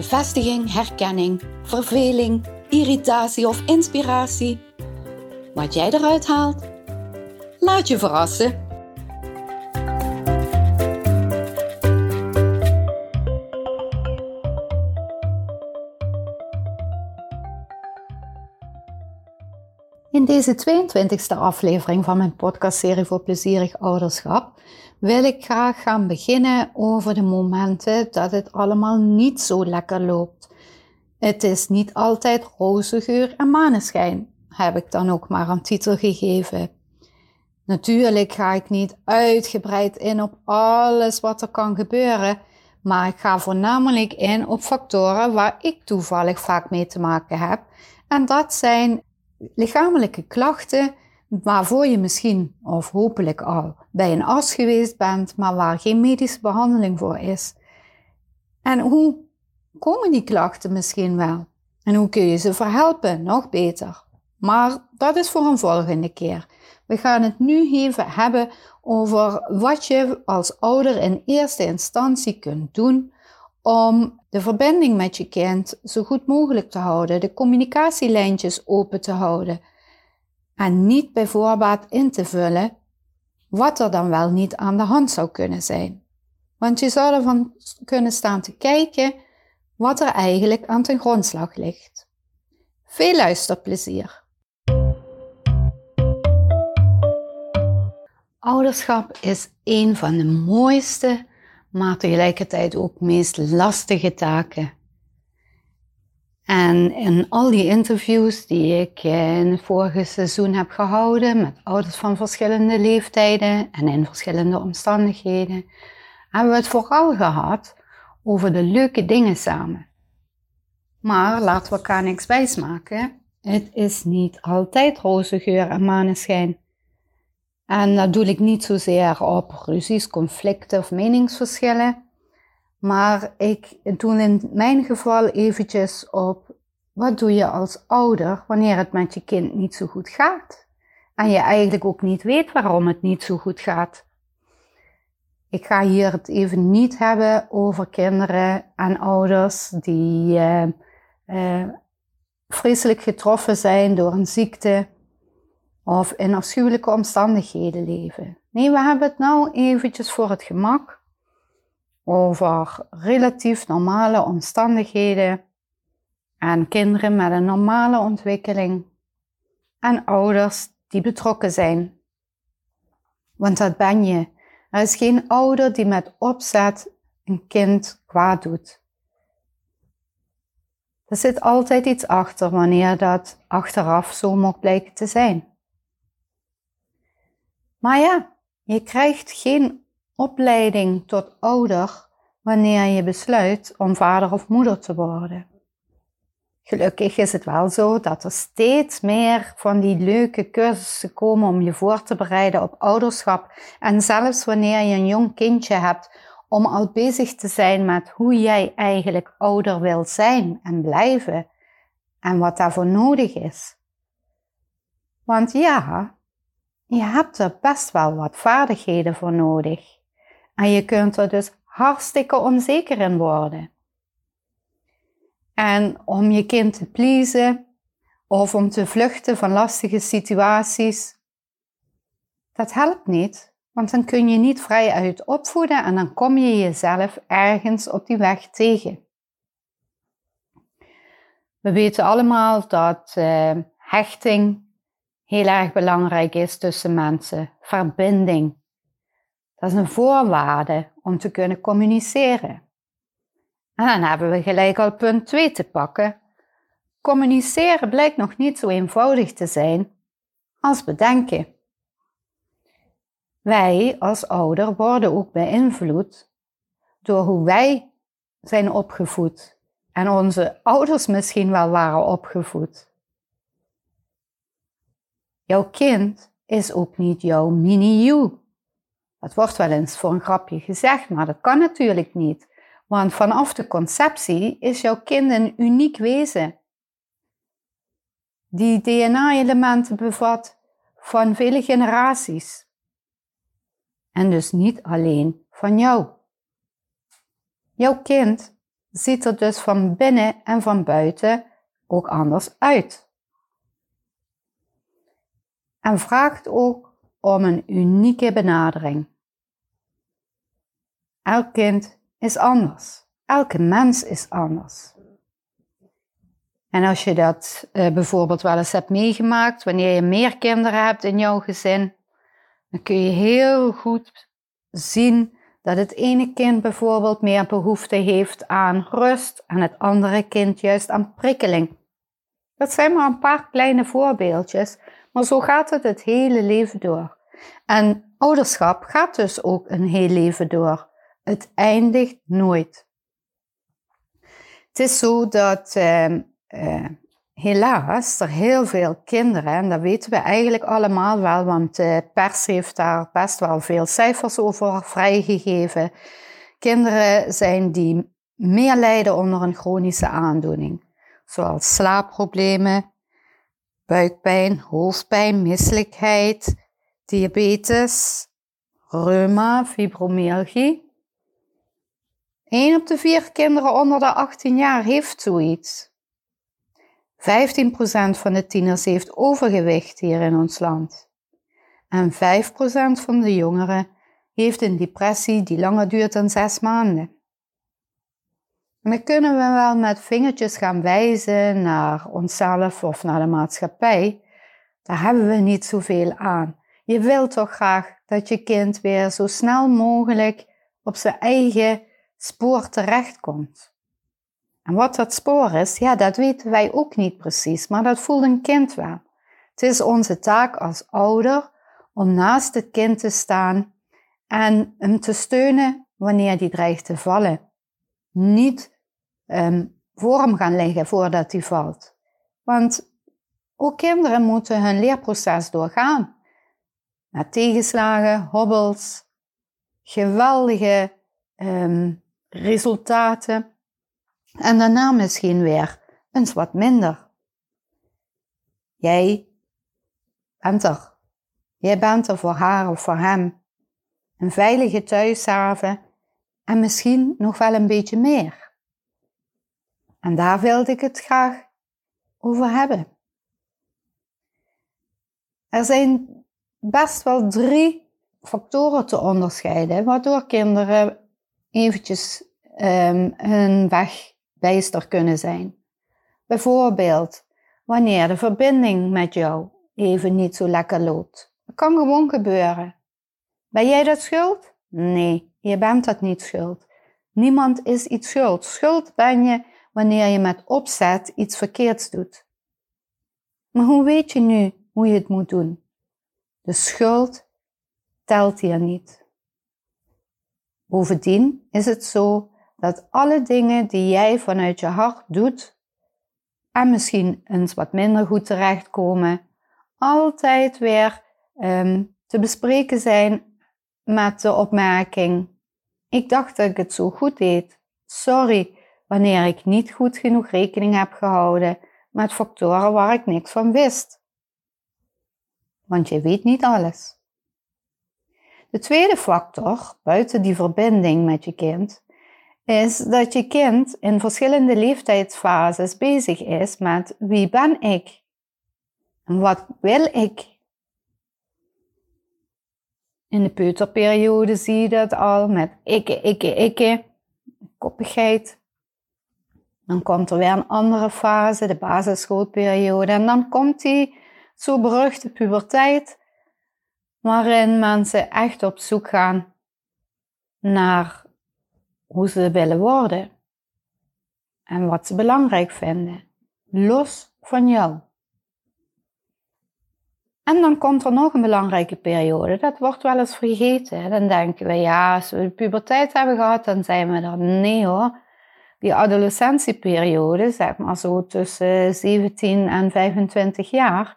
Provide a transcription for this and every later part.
Bevestiging, herkenning, verveling, irritatie of inspiratie. Wat jij eruit haalt, laat je verrassen. In deze 22e aflevering van mijn podcastserie voor plezierig ouderschap wil ik graag gaan beginnen over de momenten dat het allemaal niet zo lekker loopt. Het is niet altijd roze geur en maneschijn, heb ik dan ook maar een titel gegeven. Natuurlijk ga ik niet uitgebreid in op alles wat er kan gebeuren, maar ik ga voornamelijk in op factoren waar ik toevallig vaak mee te maken heb. En dat zijn lichamelijke klachten waarvoor je misschien of hopelijk al bij een arts geweest bent, maar waar geen medische behandeling voor is. En hoe komen die klachten misschien wel? En hoe kun je ze verhelpen? Nog beter. Maar dat is voor een volgende keer. We gaan het nu even hebben over wat je als ouder in eerste instantie kunt doen om de verbinding met je kind zo goed mogelijk te houden, de communicatielijntjes open te houden en niet bij voorbaat in te vullen wat er dan wel niet aan de hand zou kunnen zijn. Want je zou ervan kunnen staan te kijken wat er eigenlijk aan ten grondslag ligt. Veel luisterplezier! Ouderschap is een van de mooiste maar tegelijkertijd ook meest lastige taken. En in al die interviews die ik in het vorige seizoen heb gehouden met ouders van verschillende leeftijden en in verschillende omstandigheden, hebben we het vooral gehad over de leuke dingen samen. Maar laten we elkaar niks wijsmaken. Het is niet altijd roze geur en maneschijn. En dat doe ik niet zozeer op ruzies, conflicten of meningsverschillen. Maar ik doe in mijn geval eventjes op wat doe je als ouder wanneer het met je kind niet zo goed gaat. En je eigenlijk ook niet weet waarom het niet zo goed gaat. Ik ga hier het even niet hebben over kinderen en ouders die uh, vreselijk getroffen zijn door een ziekte of in afschuwelijke omstandigheden leven. Nee, we hebben het nou eventjes voor het gemak over relatief normale omstandigheden en kinderen met een normale ontwikkeling en ouders die betrokken zijn. Want dat ben je. Er is geen ouder die met opzet een kind kwaad doet. Er zit altijd iets achter wanneer dat achteraf zo mocht blijken te zijn. Maar ja, je krijgt geen opleiding tot ouder wanneer je besluit om vader of moeder te worden. Gelukkig is het wel zo dat er steeds meer van die leuke cursussen komen om je voor te bereiden op ouderschap. En zelfs wanneer je een jong kindje hebt, om al bezig te zijn met hoe jij eigenlijk ouder wilt zijn en blijven en wat daarvoor nodig is. Want ja, je hebt er best wel wat vaardigheden voor nodig. En je kunt er dus hartstikke onzeker in worden. En om je kind te pleasen of om te vluchten van lastige situaties, dat helpt niet, want dan kun je niet vrij uit opvoeden en dan kom je jezelf ergens op die weg tegen. We weten allemaal dat uh, hechting heel erg belangrijk is tussen mensen. Verbinding. Dat is een voorwaarde om te kunnen communiceren. En dan hebben we gelijk al punt 2 te pakken. Communiceren blijkt nog niet zo eenvoudig te zijn als bedenken. Wij als ouder worden ook beïnvloed door hoe wij zijn opgevoed en onze ouders misschien wel waren opgevoed. Jouw kind is ook niet jouw mini-you. Dat wordt wel eens voor een grapje gezegd, maar dat kan natuurlijk niet. Want vanaf de conceptie is jouw kind een uniek wezen. Die DNA-elementen bevat van vele generaties. En dus niet alleen van jou. Jouw kind ziet er dus van binnen en van buiten ook anders uit. En vraagt ook om een unieke benadering. Elk kind is anders. Elke mens is anders. En als je dat uh, bijvoorbeeld wel eens hebt meegemaakt, wanneer je meer kinderen hebt in jouw gezin, dan kun je heel goed zien dat het ene kind bijvoorbeeld meer behoefte heeft aan rust en het andere kind juist aan prikkeling. Dat zijn maar een paar kleine voorbeeldjes, maar zo gaat het het hele leven door. En ouderschap gaat dus ook een heel leven door. Het eindigt nooit. Het is zo dat uh, uh, helaas er heel veel kinderen, en dat weten we eigenlijk allemaal wel, want de pers heeft daar best wel veel cijfers over vrijgegeven. Kinderen zijn die meer lijden onder een chronische aandoening, zoals slaapproblemen, buikpijn, hoofdpijn, misselijkheid, diabetes, reuma, fibromyalgie. 1 op de vier kinderen onder de 18 jaar heeft zoiets. 15% van de tieners heeft overgewicht hier in ons land. En 5% van de jongeren heeft een depressie die langer duurt dan 6 maanden. En dan kunnen we wel met vingertjes gaan wijzen naar onszelf of naar de maatschappij. Daar hebben we niet zoveel aan. Je wilt toch graag dat je kind weer zo snel mogelijk op zijn eigen spoor terechtkomt. En wat dat spoor is, ja, dat weten wij ook niet precies, maar dat voelt een kind wel. Het is onze taak als ouder om naast het kind te staan en hem te steunen wanneer die dreigt te vallen. Niet um, voor hem gaan liggen voordat hij valt. Want ook kinderen moeten hun leerproces doorgaan. Met tegenslagen, hobbels, geweldige um, resultaten. En daarna misschien weer eens wat minder. Jij bent er. Jij bent er voor haar of voor hem. Een veilige thuishaven en misschien nog wel een beetje meer. En daar wilde ik het graag over hebben. Er zijn best wel drie factoren te onderscheiden waardoor kinderen eventjes um, hun weg bijster kunnen zijn. Bijvoorbeeld wanneer de verbinding met jou even niet zo lekker loopt. Dat kan gewoon gebeuren. Ben jij dat schuld? Nee, je bent dat niet schuld. Niemand is iets schuld. Schuld ben je wanneer je met opzet iets verkeerds doet. Maar hoe weet je nu hoe je het moet doen? De schuld telt hier niet. Bovendien is het zo dat alle dingen die jij vanuit je hart doet en misschien eens wat minder goed terechtkomen, altijd weer um, te bespreken zijn met de opmerking: Ik dacht dat ik het zo goed deed. Sorry wanneer ik niet goed genoeg rekening heb gehouden met factoren waar ik niks van wist. Want je weet niet alles. De tweede factor, buiten die verbinding met je kind, is dat je kind in verschillende leeftijdsfases bezig is met wie ben ik? En wat wil ik? In de peuterperiode zie je dat al met ikke, ikke, ikke, koppigheid. Dan komt er weer een andere fase, de basisschoolperiode. En dan komt die zo beruchte puberteit, waarin mensen echt op zoek gaan naar hoe ze willen worden en wat ze belangrijk vinden, los van jou. En dan komt er nog een belangrijke periode, dat wordt wel eens vergeten. Dan denken we, ja, als we de puberteit hebben gehad, dan zijn we er. Nee hoor, die adolescentieperiode, zeg maar zo tussen 17 en 25 jaar,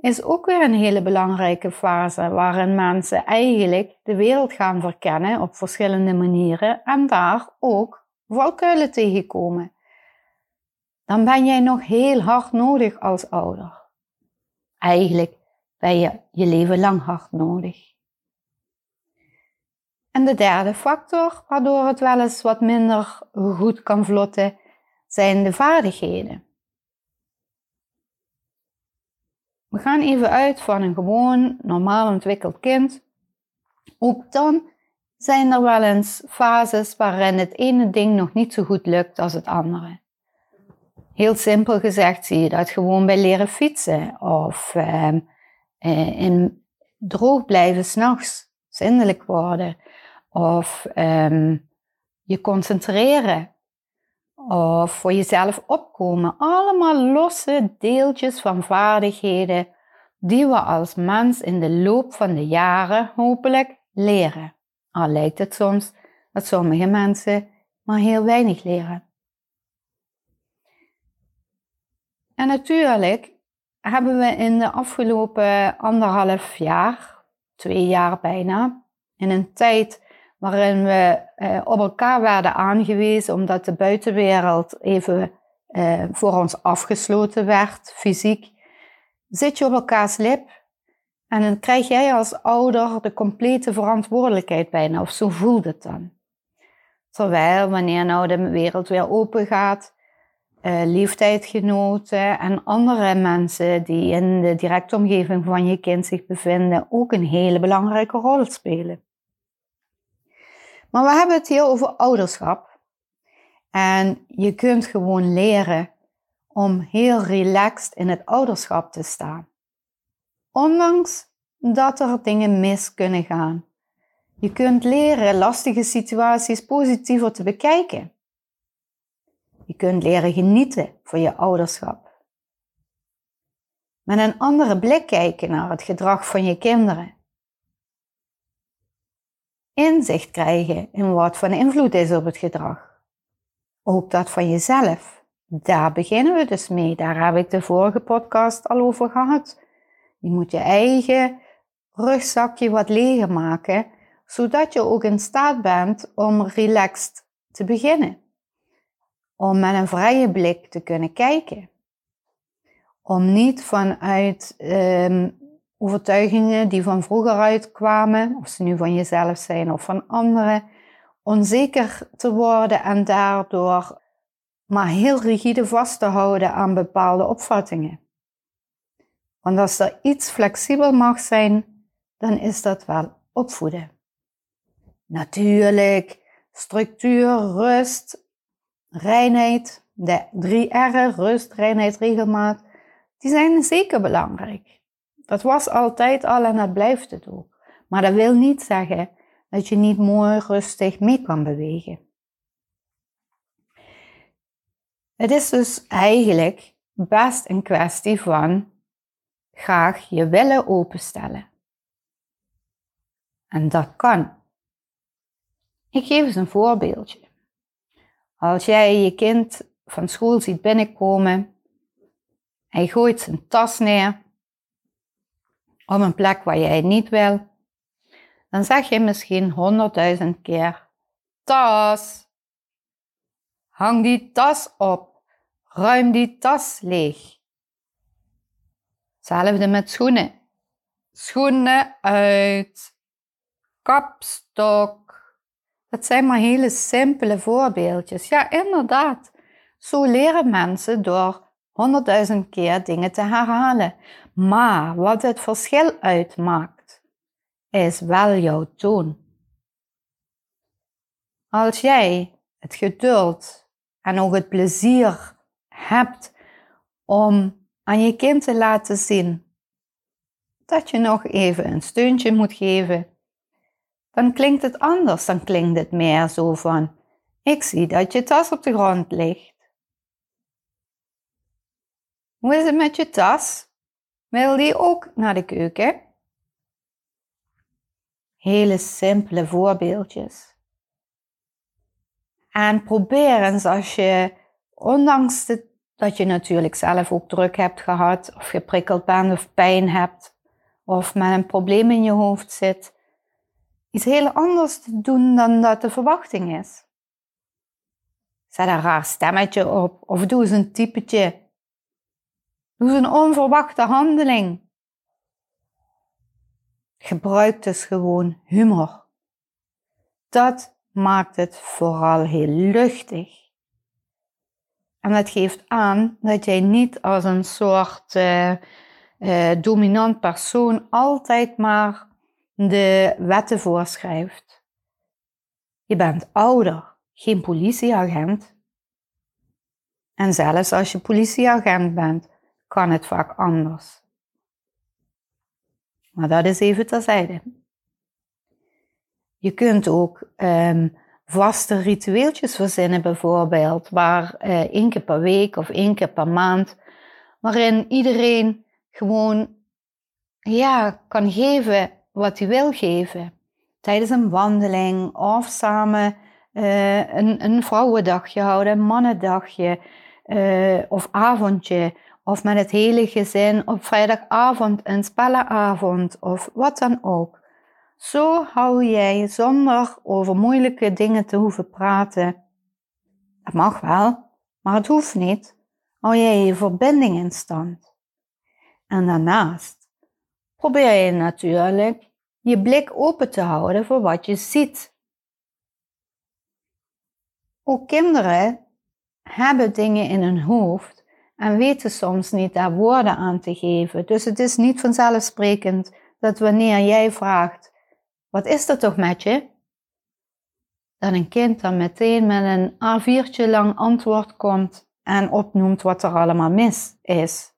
is ook weer een hele belangrijke fase waarin mensen eigenlijk de wereld gaan verkennen op verschillende manieren en daar ook valkuilen tegenkomen. Dan ben jij nog heel hard nodig als ouder. Eigenlijk ben je je leven lang hard nodig. En de derde factor, waardoor het wel eens wat minder goed kan vlotten, zijn de vaardigheden. We gaan even uit van een gewoon normaal ontwikkeld kind. Ook dan zijn er wel eens fases waarin het ene ding nog niet zo goed lukt als het andere. Heel simpel gezegd zie je dat gewoon bij leren fietsen of uh, in droog blijven s'nachts, zindelijk worden of ehm, je concentreren of voor jezelf opkomen. Allemaal losse deeltjes van vaardigheden die we als mens in de loop van de jaren hopelijk leren. Al lijkt het soms dat sommige mensen maar heel weinig leren. En natuurlijk hebben we in de afgelopen anderhalf jaar, twee jaar bijna, in een tijd waarin we uh, op elkaar werden aangewezen omdat de buitenwereld even uh, voor ons afgesloten werd, fysiek, zit je op elkaars lip en dan krijg jij als ouder de complete verantwoordelijkheid bijna, of zo voelt het dan. Terwijl wanneer nou de wereld weer open gaat, uh, leeftijdgenoten en andere mensen die in de directe omgeving van je kind zich bevinden ook een hele belangrijke rol spelen. Maar we hebben het hier over ouderschap. En je kunt gewoon leren om heel relaxed in het ouderschap te staan. Ondanks dat er dingen mis kunnen gaan. Je kunt leren lastige situaties positiever te bekijken. Je kunt leren genieten van je ouderschap. Met een andere blik kijken naar het gedrag van je kinderen inzicht krijgen in wat van invloed is op het gedrag. Ook dat van jezelf. Daar beginnen we dus mee. Daar heb ik de vorige podcast al over gehad. Je moet je eigen rugzakje wat leger maken, zodat je ook in staat bent om relaxed te beginnen. Om met een vrije blik te kunnen kijken. Om niet vanuit um, overtuigingen die van vroeger uitkwamen, of ze nu van jezelf zijn of van anderen, onzeker te worden en daardoor maar heel rigide vast te houden aan bepaalde opvattingen. Want als er iets flexibel mag zijn, dan is dat wel opvoeden. Natuurlijk, structuur, rust, reinheid, de drie R'en, rust, reinheid, regelmaat, die zijn zeker belangrijk. Dat was altijd al en dat blijft het ook. Maar dat wil niet zeggen dat je niet mooi rustig mee kan bewegen. Het is dus eigenlijk best een kwestie van graag je willen openstellen. En dat kan. Ik geef eens een voorbeeldje. Als jij je kind van school ziet binnenkomen, hij gooit zijn tas neer op een plek waar jij niet wil, dan zeg je misschien honderdduizend keer: tas. Hang die tas op. Ruim die tas leeg. Hetzelfde met schoenen. Schoenen uit. Kapstok. Dat zijn maar hele simpele voorbeeldjes. Ja, inderdaad. Zo leren mensen door honderdduizend keer dingen te herhalen. Maar wat het verschil uitmaakt, is wel jouw toon. Als jij het geduld en ook het plezier hebt om aan je kind te laten zien dat je nog even een steuntje moet geven, dan klinkt het anders. Dan klinkt het meer zo van: Ik zie dat je tas op de grond ligt. Hoe is het met je tas? Wil die ook naar de keuken? Hele simpele voorbeeldjes. En probeer eens als je, ondanks dat je natuurlijk zelf ook druk hebt gehad, of geprikkeld bent of pijn hebt, of met een probleem in je hoofd zit, iets heel anders te doen dan dat de verwachting is. Zet een raar stemmetje op of doe eens een typetje. Doe een onverwachte handeling. Gebruik dus gewoon humor. Dat maakt het vooral heel luchtig. En dat geeft aan dat jij niet als een soort uh, uh, dominant persoon altijd maar de wetten voorschrijft. Je bent ouder, geen politieagent. En zelfs als je politieagent bent, kan het vaak anders. Maar dat is even terzijde. Je kunt ook um, vaste ritueeltjes verzinnen, bijvoorbeeld, waar uh, één keer per week of één keer per maand, waarin iedereen gewoon ja, kan geven wat hij wil geven. Tijdens een wandeling of samen uh, een, een vrouwendagje houden, een mannendagje uh, of avondje. Of met het hele gezin op vrijdagavond een spellenavond of wat dan ook. Zo hou jij zonder over moeilijke dingen te hoeven praten. Dat mag wel, maar het hoeft niet. Hou jij je verbinding in stand. En daarnaast probeer je natuurlijk je blik open te houden voor wat je ziet. Ook kinderen hebben dingen in hun hoofd en weten soms niet daar woorden aan te geven. Dus het is niet vanzelfsprekend dat wanneer jij vraagt wat is er toch met je? Dat een kind dan meteen met een A4'tje lang antwoord komt en opnoemt wat er allemaal mis is.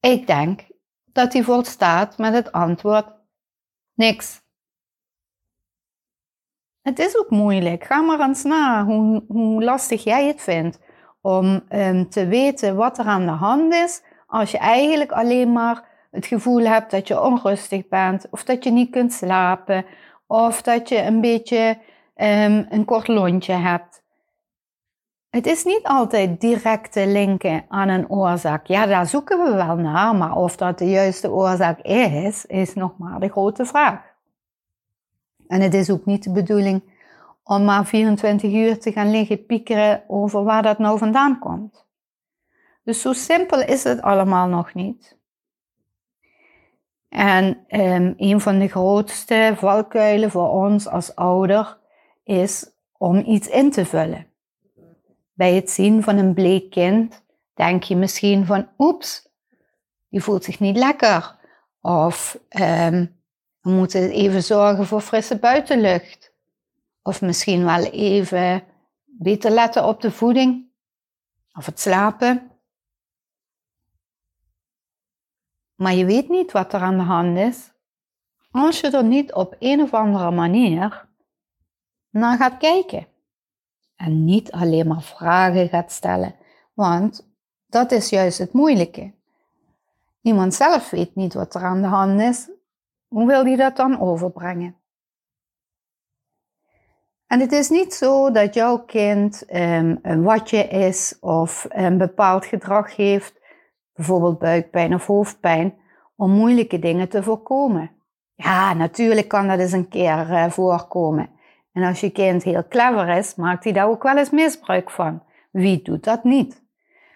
Ik denk dat hij volstaat met het antwoord niks. Het is ook moeilijk. Ga maar eens na hoe, hoe lastig jij het vindt om um, te weten wat er aan de hand is als je eigenlijk alleen maar het gevoel hebt dat je onrustig bent, of dat je niet kunt slapen, of dat je een beetje um, een kort lontje hebt. Het is niet altijd direct te linken aan een oorzaak. Ja, daar zoeken we wel naar, maar of dat de juiste oorzaak is, is nog maar de grote vraag. En het is ook niet de bedoeling om maar 24 uur te gaan liggen piekeren over waar dat nou vandaan komt. Dus zo simpel is het allemaal nog niet. En um, een van de grootste valkuilen voor ons als ouder is om iets in te vullen. Bij het zien van een bleek kind denk je misschien van oeps, die voelt zich niet lekker. Of um, we moeten even zorgen voor frisse buitenlucht. Of misschien wel even beter letten op de voeding of het slapen. maar je weet niet wat er aan de hand is, als je er niet op een of andere manier naar gaat kijken. En niet alleen maar vragen gaat stellen, want dat is juist het moeilijke. Iemand zelf weet niet wat er aan de hand is, hoe wil hij dat dan overbrengen? En het is niet zo dat jouw kind um, een watje is of een bepaald gedrag heeft bijvoorbeeld buikpijn of hoofdpijn, om moeilijke dingen te voorkomen. Ja, natuurlijk kan dat eens een keer uh, voorkomen. En als je kind heel clever is, maakt hij daar ook wel eens misbruik van. Wie doet dat niet?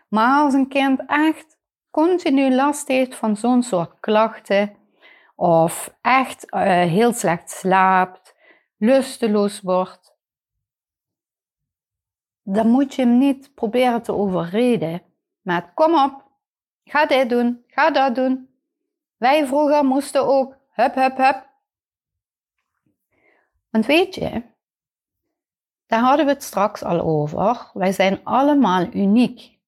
Maar als een kind echt continu last heeft van zo'n soort klachten, of echt uh, heel slecht slaapt, lusteloos wordt, dan moet je hem niet proberen te overreden met kom op, Ga dit doen, ga dat doen. Wij vroeger moesten ook hup, hup, hup. Want weet je, daar hadden we het straks al over. Wij zijn allemaal uniek.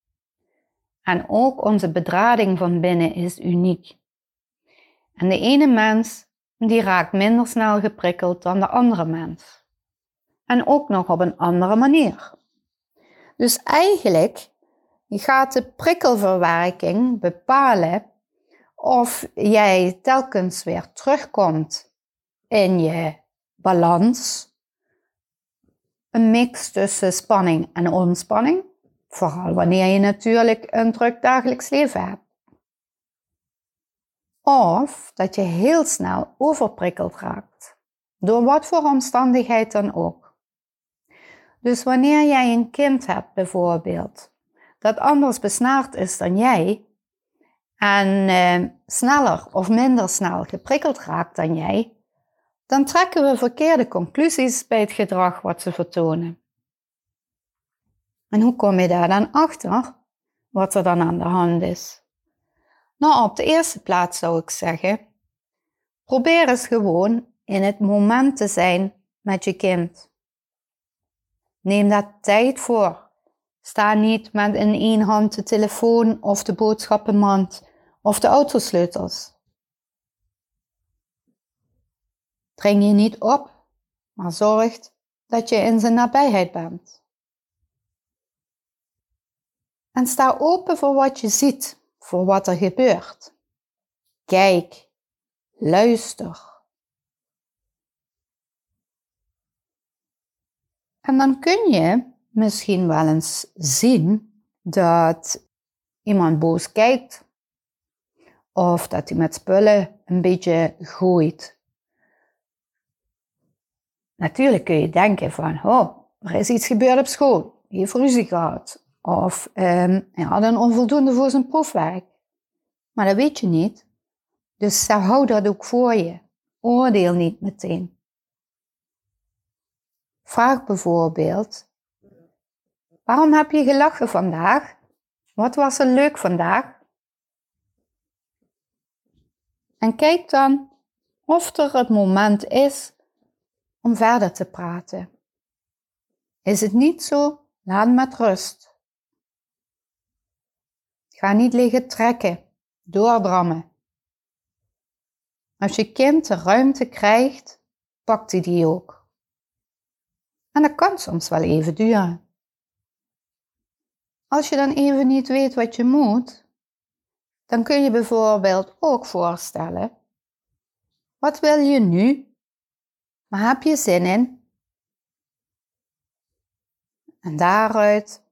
En ook onze bedrading van binnen is uniek. En de ene mens die raakt minder snel geprikkeld dan de andere mens. En ook nog op een andere manier. Dus eigenlijk gaat de prikkelverwerking bepalen of jij telkens weer terugkomt in je balans een mix tussen spanning en ontspanning, vooral wanneer je natuurlijk een druk dagelijks leven hebt. Of dat je heel snel overprikkeld raakt, door wat voor omstandigheid dan ook. Dus wanneer jij een kind hebt bijvoorbeeld, dat anders besnaard is dan jij, en eh, sneller of minder snel geprikkeld raakt dan jij, dan trekken we verkeerde conclusies bij het gedrag wat ze vertonen. En hoe kom je daar dan achter wat er dan aan de hand is? Nou, op de eerste plaats zou ik zeggen, probeer eens gewoon in het moment te zijn met je kind. Neem daar tijd voor. Sta niet met in één hand de telefoon of de boodschappenmand of de autosleutels. Dring je niet op, maar zorg dat je in zijn nabijheid bent. En sta open voor wat je ziet, voor wat er gebeurt. Kijk, luister. En dan kun je misschien wel eens zien dat iemand boos kijkt of dat hij met spullen een beetje gooit. Natuurlijk kun je denken van, oh, er is iets gebeurd op school. Hij heeft ruzie gehad. Of um, hij had een onvoldoende voor zijn proefwerk. Maar dat weet je niet. Dus hou dat ook voor je. Oordeel niet meteen. Vraag bijvoorbeeld, waarom heb je gelachen vandaag? Wat was er leuk vandaag? En kijk dan of er het moment is om verder te praten. Is het niet zo, laat met rust. Ga niet liggen trekken, doordrammen. Als je kind de ruimte krijgt, pakt hij die ook. En dat kan soms wel even duren. Als je dan even niet weet wat je moet, dan kun je bijvoorbeeld ook voorstellen: wat wil je nu? Maar heb je zin in? En daaruit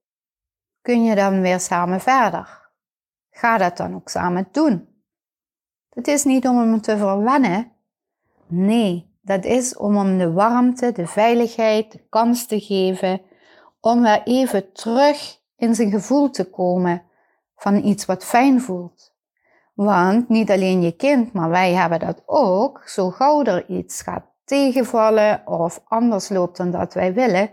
kun je dan weer samen verder. Ga dat dan ook samen doen. Het is niet om hem te verwennen. Nee, dat is om hem de warmte, de veiligheid, de kans te geven om weer even terug in zijn gevoel te komen van iets wat fijn voelt. Want niet alleen je kind, maar wij hebben dat ook. Zo gauw er iets gaat tegenvallen of anders loopt dan dat wij willen,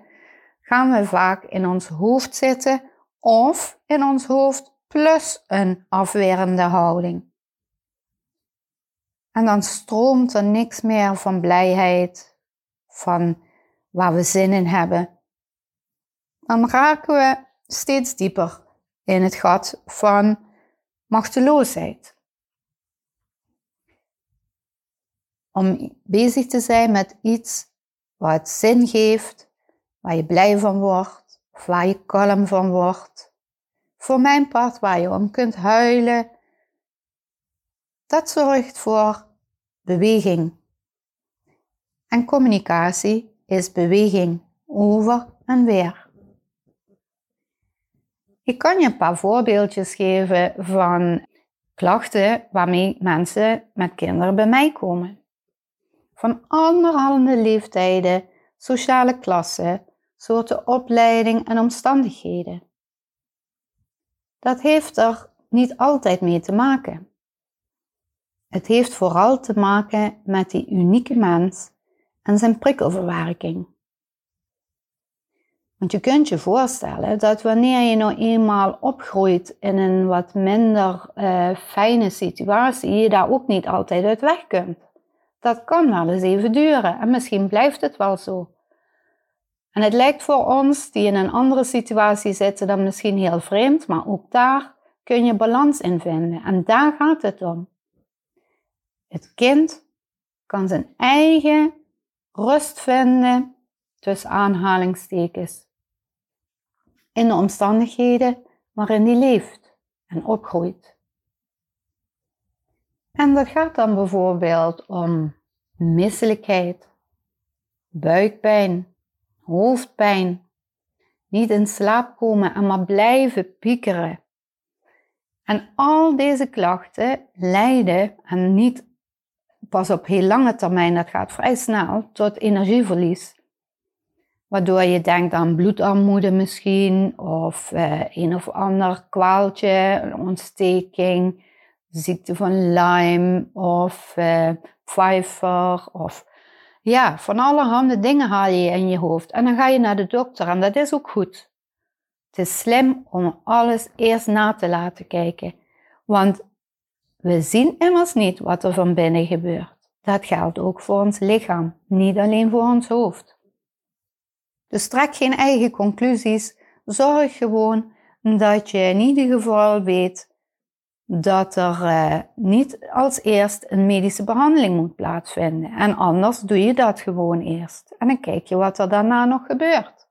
gaan we vaak in ons hoofd zitten of in ons hoofd plus een afwerende houding. En dan stroomt er niks meer van blijheid, van waar we zin in hebben. Dan raken we steeds dieper in het gat van machteloosheid. Om bezig te zijn met iets wat zin geeft, waar je blij van wordt, of waar je kalm van wordt. Voor mijn part waar je om kunt huilen. Dat zorgt voor beweging. En communicatie is beweging over en weer. Ik kan je een paar voorbeeldjes geven van klachten waarmee mensen met kinderen bij mij komen. Van allerhande leeftijden, sociale klassen, soorten opleiding en omstandigheden. Dat heeft er niet altijd mee te maken. Het heeft vooral te maken met die unieke mens en zijn prikkelverwerking. Want je kunt je voorstellen dat wanneer je nou eenmaal opgroeit in een wat minder uh, fijne situatie, je daar ook niet altijd uit weg kunt. Dat kan wel eens even duren en misschien blijft het wel zo. En het lijkt voor ons, die in een andere situatie zitten, dan misschien heel vreemd, maar ook daar kun je balans in vinden. En daar gaat het om. Het kind kan zijn eigen rust vinden tussen aanhalingstekens in de omstandigheden waarin hij leeft en opgroeit. En dat gaat dan bijvoorbeeld om misselijkheid, buikpijn, hoofdpijn, niet in slaap komen en maar blijven piekeren. En al deze klachten leiden, en niet pas op heel lange termijn, dat gaat vrij snel, tot energieverlies. Waardoor je denkt aan bloedarmoede misschien, of uh, een of ander kwaaltje, ontsteking, ziekte van Lyme, of Pfeiffer, of ja, van allerhande dingen haal je in je hoofd. En dan ga je naar de dokter en dat is ook goed. Het is slim om alles eerst na te laten kijken. Want we zien immers niet wat er van binnen gebeurt. Dat geldt ook voor ons lichaam, niet alleen voor ons hoofd. Dus trek geen eigen conclusies. Zorg gewoon dat je in ieder geval weet dat er uh, niet als eerst een medische behandeling moet plaatsvinden. En anders doe je dat gewoon eerst. En dan kijk je wat er daarna nog gebeurt.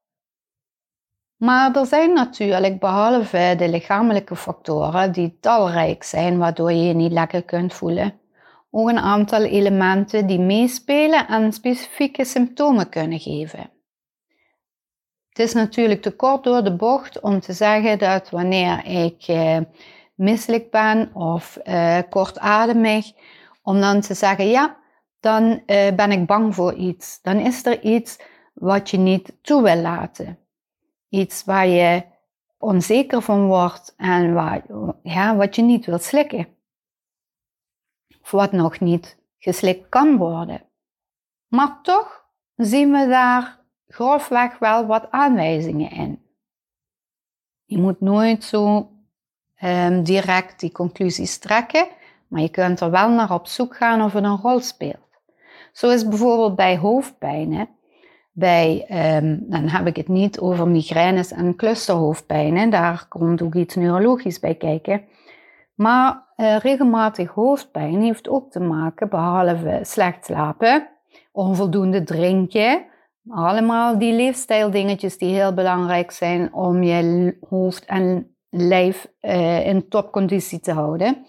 Maar er zijn natuurlijk, behalve de lichamelijke factoren die talrijk zijn, waardoor je je niet lekker kunt voelen, ook een aantal elementen die meespelen en specifieke symptomen kunnen geven. Het is natuurlijk te kort door de bocht om te zeggen dat wanneer ik eh, misselijk ben of uh, kortademig, om dan te zeggen, ja, dan uh, ben ik bang voor iets. Dan is er iets wat je niet toe wil laten. Iets waar je onzeker van wordt en waar, ja, wat je niet wilt slikken. Of wat nog niet geslikt kan worden. Maar toch zien we daar grofweg wel wat aanwijzingen in. Je moet nooit zo um, direct die conclusies trekken, maar je kunt er wel naar op zoek gaan of het een rol speelt. Zo is bijvoorbeeld bij hoofdpijnen, bij, um, dan heb ik het niet over migraines en clusterhoofdpijnen, daar komt ook iets neurologisch bij kijken. Maar uh, regelmatig hoofdpijn heeft ook te maken, behalve slecht slapen, onvoldoende drinken, allemaal die leefstijldingetjes die heel belangrijk zijn om je hoofd en lijf uh, in topconditie te houden,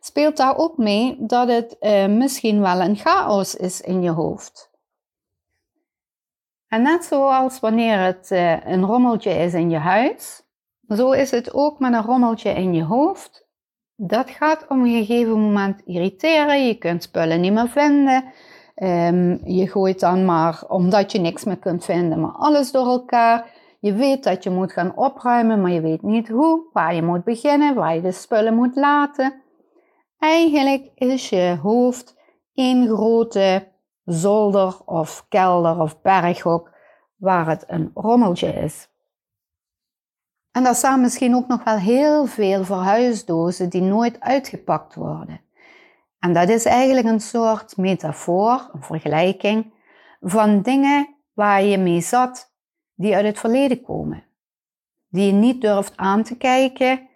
speelt daar ook mee dat het uh, misschien wel een chaos is in je hoofd. En net zoals wanneer het uh, een rommeltje is in je huis, zo is het ook met een rommeltje in je hoofd. Dat gaat op een gegeven moment irriteren. Je kunt spullen niet meer vinden. Um, je gooit dan maar, omdat je niks meer kunt vinden, maar alles door elkaar. Je weet dat je moet gaan opruimen, maar je weet niet hoe, waar je moet beginnen, waar je de spullen moet laten. Eigenlijk is je hoofd één grote zolder of kelder of berghok waar het een rommeltje is. En daar staan misschien ook nog wel heel veel verhuisdozen die nooit uitgepakt worden. En dat is eigenlijk een soort metafoor, een vergelijking van dingen waar je mee zat die uit het verleden komen, die je niet durft aan te kijken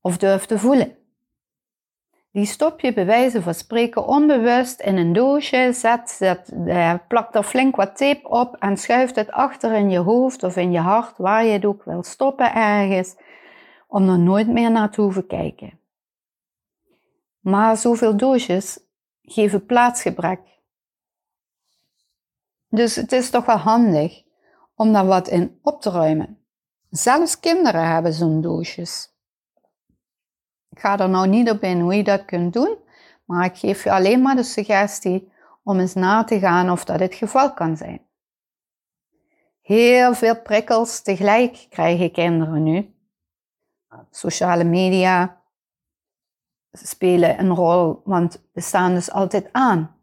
of durft te voelen. Die stop je bij wijze van spreken onbewust in een doosje, zet, eh, plakt er flink wat tape op en schuift het achter in je hoofd of in je hart, waar je het ook wil stoppen ergens, om er nooit meer naar te hoeven kijken. Maar zoveel doosjes geven plaatsgebrek. Dus het is toch wel handig om daar wat in op te ruimen. Zelfs kinderen hebben zo'n doosjes. Ik ga er nou niet op in hoe je dat kunt doen, maar ik geef je alleen maar de suggestie om eens na te gaan of dat het geval kan zijn. Heel veel prikkels tegelijk krijgen kinderen nu. Sociale media spelen een rol, want we staan dus altijd aan.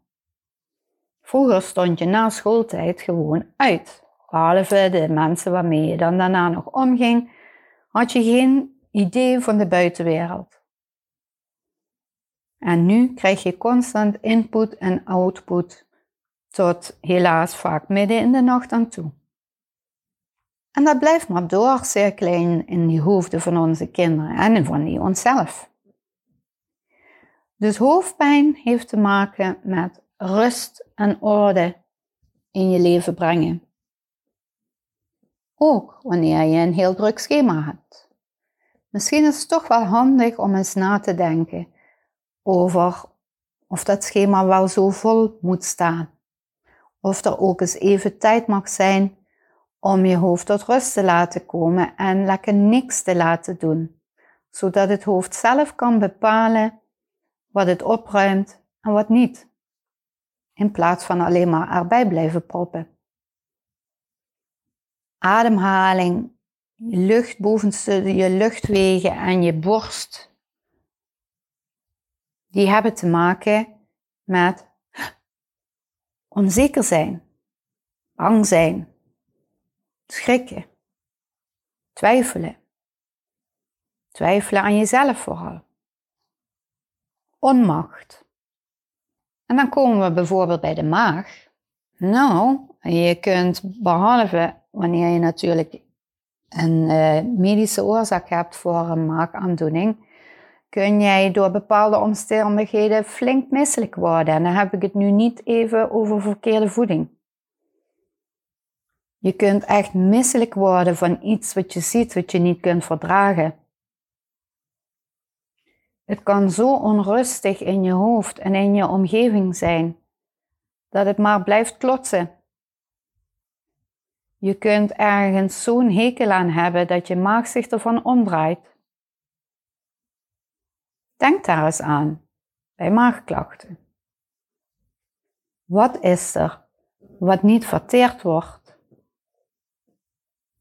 Vroeger stond je na schooltijd gewoon uit. Behalve de mensen waarmee je dan daarna nog omging, had je geen idee van de buitenwereld. En nu krijg je constant input en output tot helaas vaak midden in de nacht aan toe. En dat blijft maar doorcirkelen in die hoofden van onze kinderen en van die onszelf. Dus hoofdpijn heeft te maken met rust en orde in je leven brengen. Ook wanneer je een heel druk schema hebt. Misschien is het toch wel handig om eens na te denken over of dat schema wel zo vol moet staan. Of er ook eens even tijd mag zijn om je hoofd tot rust te laten komen en lekker niks te laten doen, zodat het hoofd zelf kan bepalen wat het opruimt en wat niet, in plaats van alleen maar erbij blijven proppen. Ademhaling, je lucht bovenste je luchtwegen en je borst, die hebben te maken met onzeker zijn, bang zijn, schrikken, twijfelen. Twijfelen aan jezelf vooral. Onmacht. En dan komen we bijvoorbeeld bij de maag. Nou, je kunt behalve wanneer je natuurlijk een uh, medische oorzaak hebt voor een maagaandoening, kun jij door bepaalde omstandigheden flink misselijk worden. En dan heb ik het nu niet even over verkeerde voeding. Je kunt echt misselijk worden van iets wat je ziet, wat je niet kunt verdragen. Het kan zo onrustig in je hoofd en in je omgeving zijn dat het maar blijft klotsen. Je kunt ergens zo'n hekel aan hebben dat je maag zich ervan omdraait. Denk daar eens aan bij maagklachten. Wat is er wat niet verteerd wordt,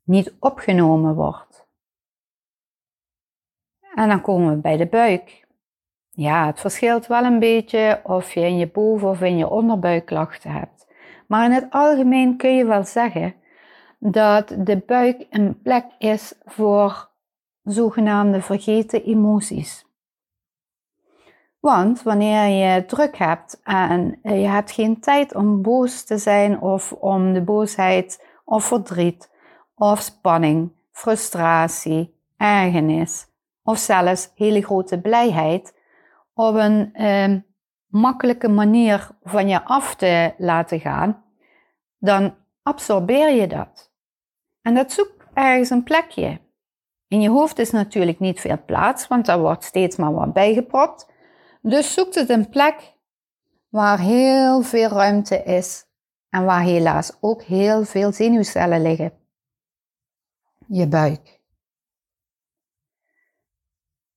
niet opgenomen wordt? En dan komen we bij de buik. Ja, het verschilt wel een beetje of je in je boven- of in je onderbuik klachten hebt. Maar in het algemeen kun je wel zeggen dat de buik een plek is voor zogenaamde vergeten emoties. Want wanneer je druk hebt en je hebt geen tijd om boos te zijn of om de boosheid of verdriet of spanning, frustratie, ergernis of zelfs hele grote blijheid op een eh, makkelijke manier van je af te laten gaan, dan absorbeer je dat. En dat zoekt ergens een plekje. In je hoofd is natuurlijk niet veel plaats, want daar wordt steeds maar wat bijgepropt. Dus zoekt het een plek waar heel veel ruimte is en waar helaas ook heel veel zenuwcellen liggen. Je buik.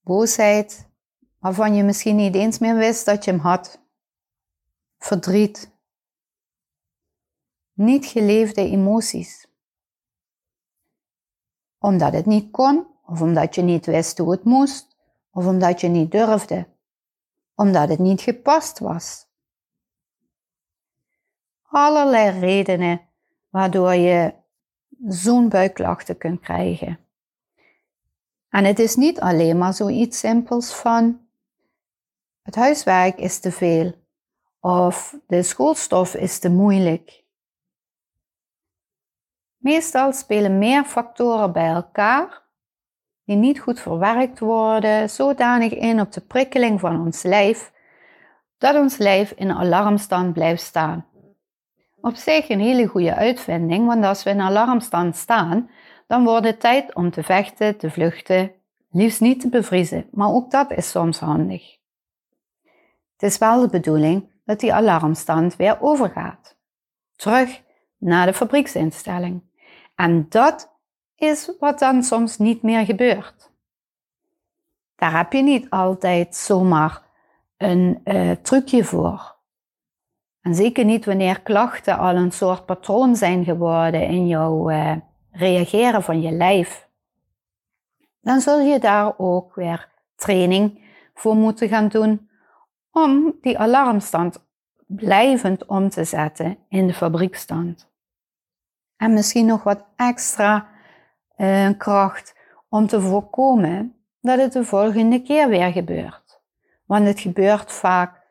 Boosheid, waarvan je misschien niet eens meer wist dat je hem had. Verdriet. Niet geleefde emoties. Omdat het niet kon, of omdat je niet wist hoe het moest, of omdat je niet durfde omdat het niet gepast was. Allerlei redenen waardoor je zo'n buikklachten kunt krijgen. En het is niet alleen maar zoiets simpels van het huiswerk is te veel of de schoolstof is te moeilijk. Meestal spelen meer factoren bij elkaar die niet goed verwerkt worden, zodanig in op de prikkeling van ons lijf, dat ons lijf in alarmstand blijft staan. Op zich een hele goede uitvinding, want als we in alarmstand staan, dan wordt het tijd om te vechten, te vluchten, liefst niet te bevriezen, maar ook dat is soms handig. Het is wel de bedoeling dat die alarmstand weer overgaat. Terug naar de fabrieksinstelling. En dat is wat dan soms niet meer gebeurt. Daar heb je niet altijd zomaar een uh, trucje voor. En zeker niet wanneer klachten al een soort patroon zijn geworden in jouw uh, reageren van je lijf. Dan zul je daar ook weer training voor moeten gaan doen om die alarmstand blijvend om te zetten in de fabriekstand. En misschien nog wat extra uh, kracht om te voorkomen dat het de volgende keer weer gebeurt. Want het gebeurt vaak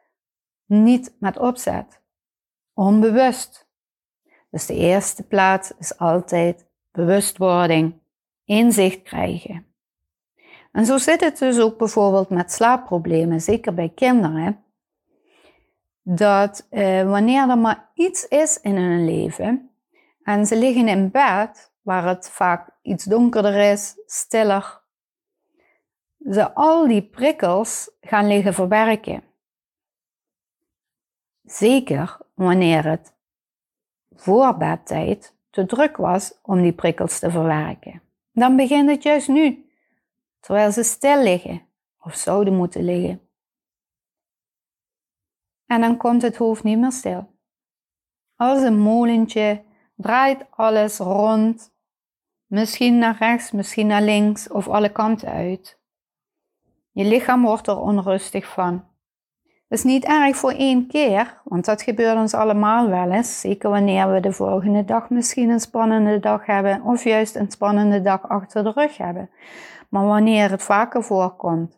niet met opzet, onbewust. Dus de eerste plaats is altijd bewustwording, inzicht krijgen. En zo zit het dus ook bijvoorbeeld met slaapproblemen, zeker bij kinderen. Dat eh, wanneer er maar iets is in hun leven en ze liggen in bed waar het vaak iets donkerder is, stiller. Ze al die prikkels gaan liggen verwerken. Zeker wanneer het voor bedtijd te druk was om die prikkels te verwerken. Dan begint het juist nu, terwijl ze stil liggen of zouden moeten liggen. En dan komt het hoofd niet meer stil. Als een molentje draait alles rond, misschien naar rechts, misschien naar links of alle kanten uit. Je lichaam wordt er onrustig van. Dat is niet erg voor één keer, want dat gebeurt ons allemaal wel eens. Zeker wanneer we de volgende dag misschien een spannende dag hebben of juist een spannende dag achter de rug hebben. Maar wanneer het vaker voorkomt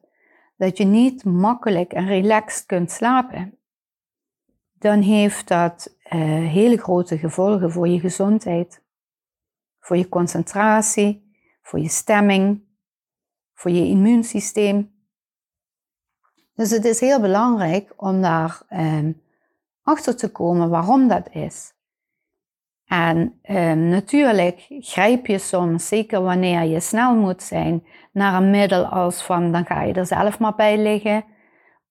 dat je niet makkelijk en relaxed kunt slapen, dan heeft dat uh, hele grote gevolgen voor je gezondheid, voor je concentratie, voor je stemming, voor je immuunsysteem. Dus het is heel belangrijk om daar um, achter te komen waarom dat is. En um, natuurlijk grijp je soms, zeker wanneer je snel moet zijn, naar een middel als van dan ga je er zelf maar bij liggen.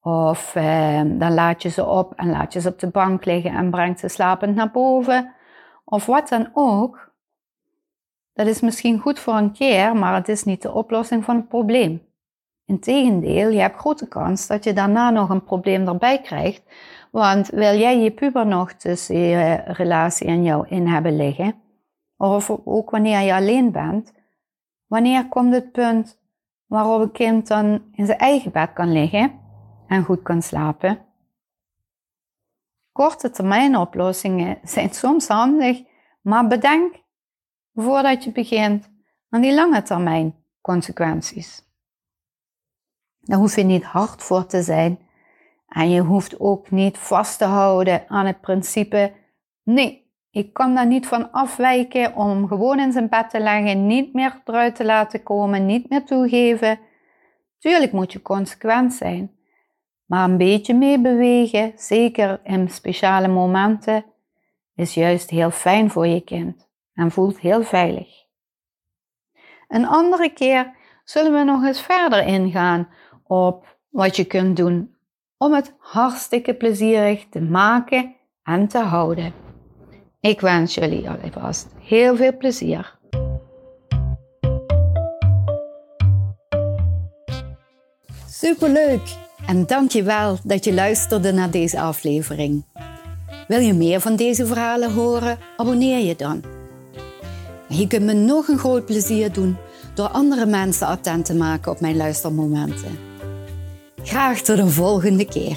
Of um, dan laat je ze op en laat je ze op de bank liggen en brengt ze slapend naar boven. Of wat dan ook. Dat is misschien goed voor een keer, maar het is niet de oplossing van het probleem. Integendeel, je hebt grote kans dat je daarna nog een probleem erbij krijgt. Want wil jij je puber nog tussen je relatie en jou in hebben liggen, of ook wanneer je alleen bent, wanneer komt het punt waarop een kind dan in zijn eigen bed kan liggen en goed kan slapen? Korte termijn oplossingen zijn soms handig, maar bedenk voordat je begint aan die lange termijn consequenties. Daar hoef je niet hard voor te zijn. En je hoeft ook niet vast te houden aan het principe: nee, ik kan daar niet van afwijken om hem gewoon in zijn bed te leggen, niet meer eruit te laten komen, niet meer toegeven. Tuurlijk moet je consequent zijn, maar een beetje meebewegen, zeker in speciale momenten, is juist heel fijn voor je kind en voelt heel veilig. Een andere keer zullen we nog eens verder ingaan op wat je kunt doen om het hartstikke plezierig te maken en te houden. Ik wens jullie alvast heel veel plezier. Superleuk en dankjewel dat je luisterde naar deze aflevering. Wil je meer van deze verhalen horen? Abonneer je dan. Je kunt me nog een groot plezier doen door andere mensen attent te maken op mijn luistermomenten. Graag tot de volgende keer.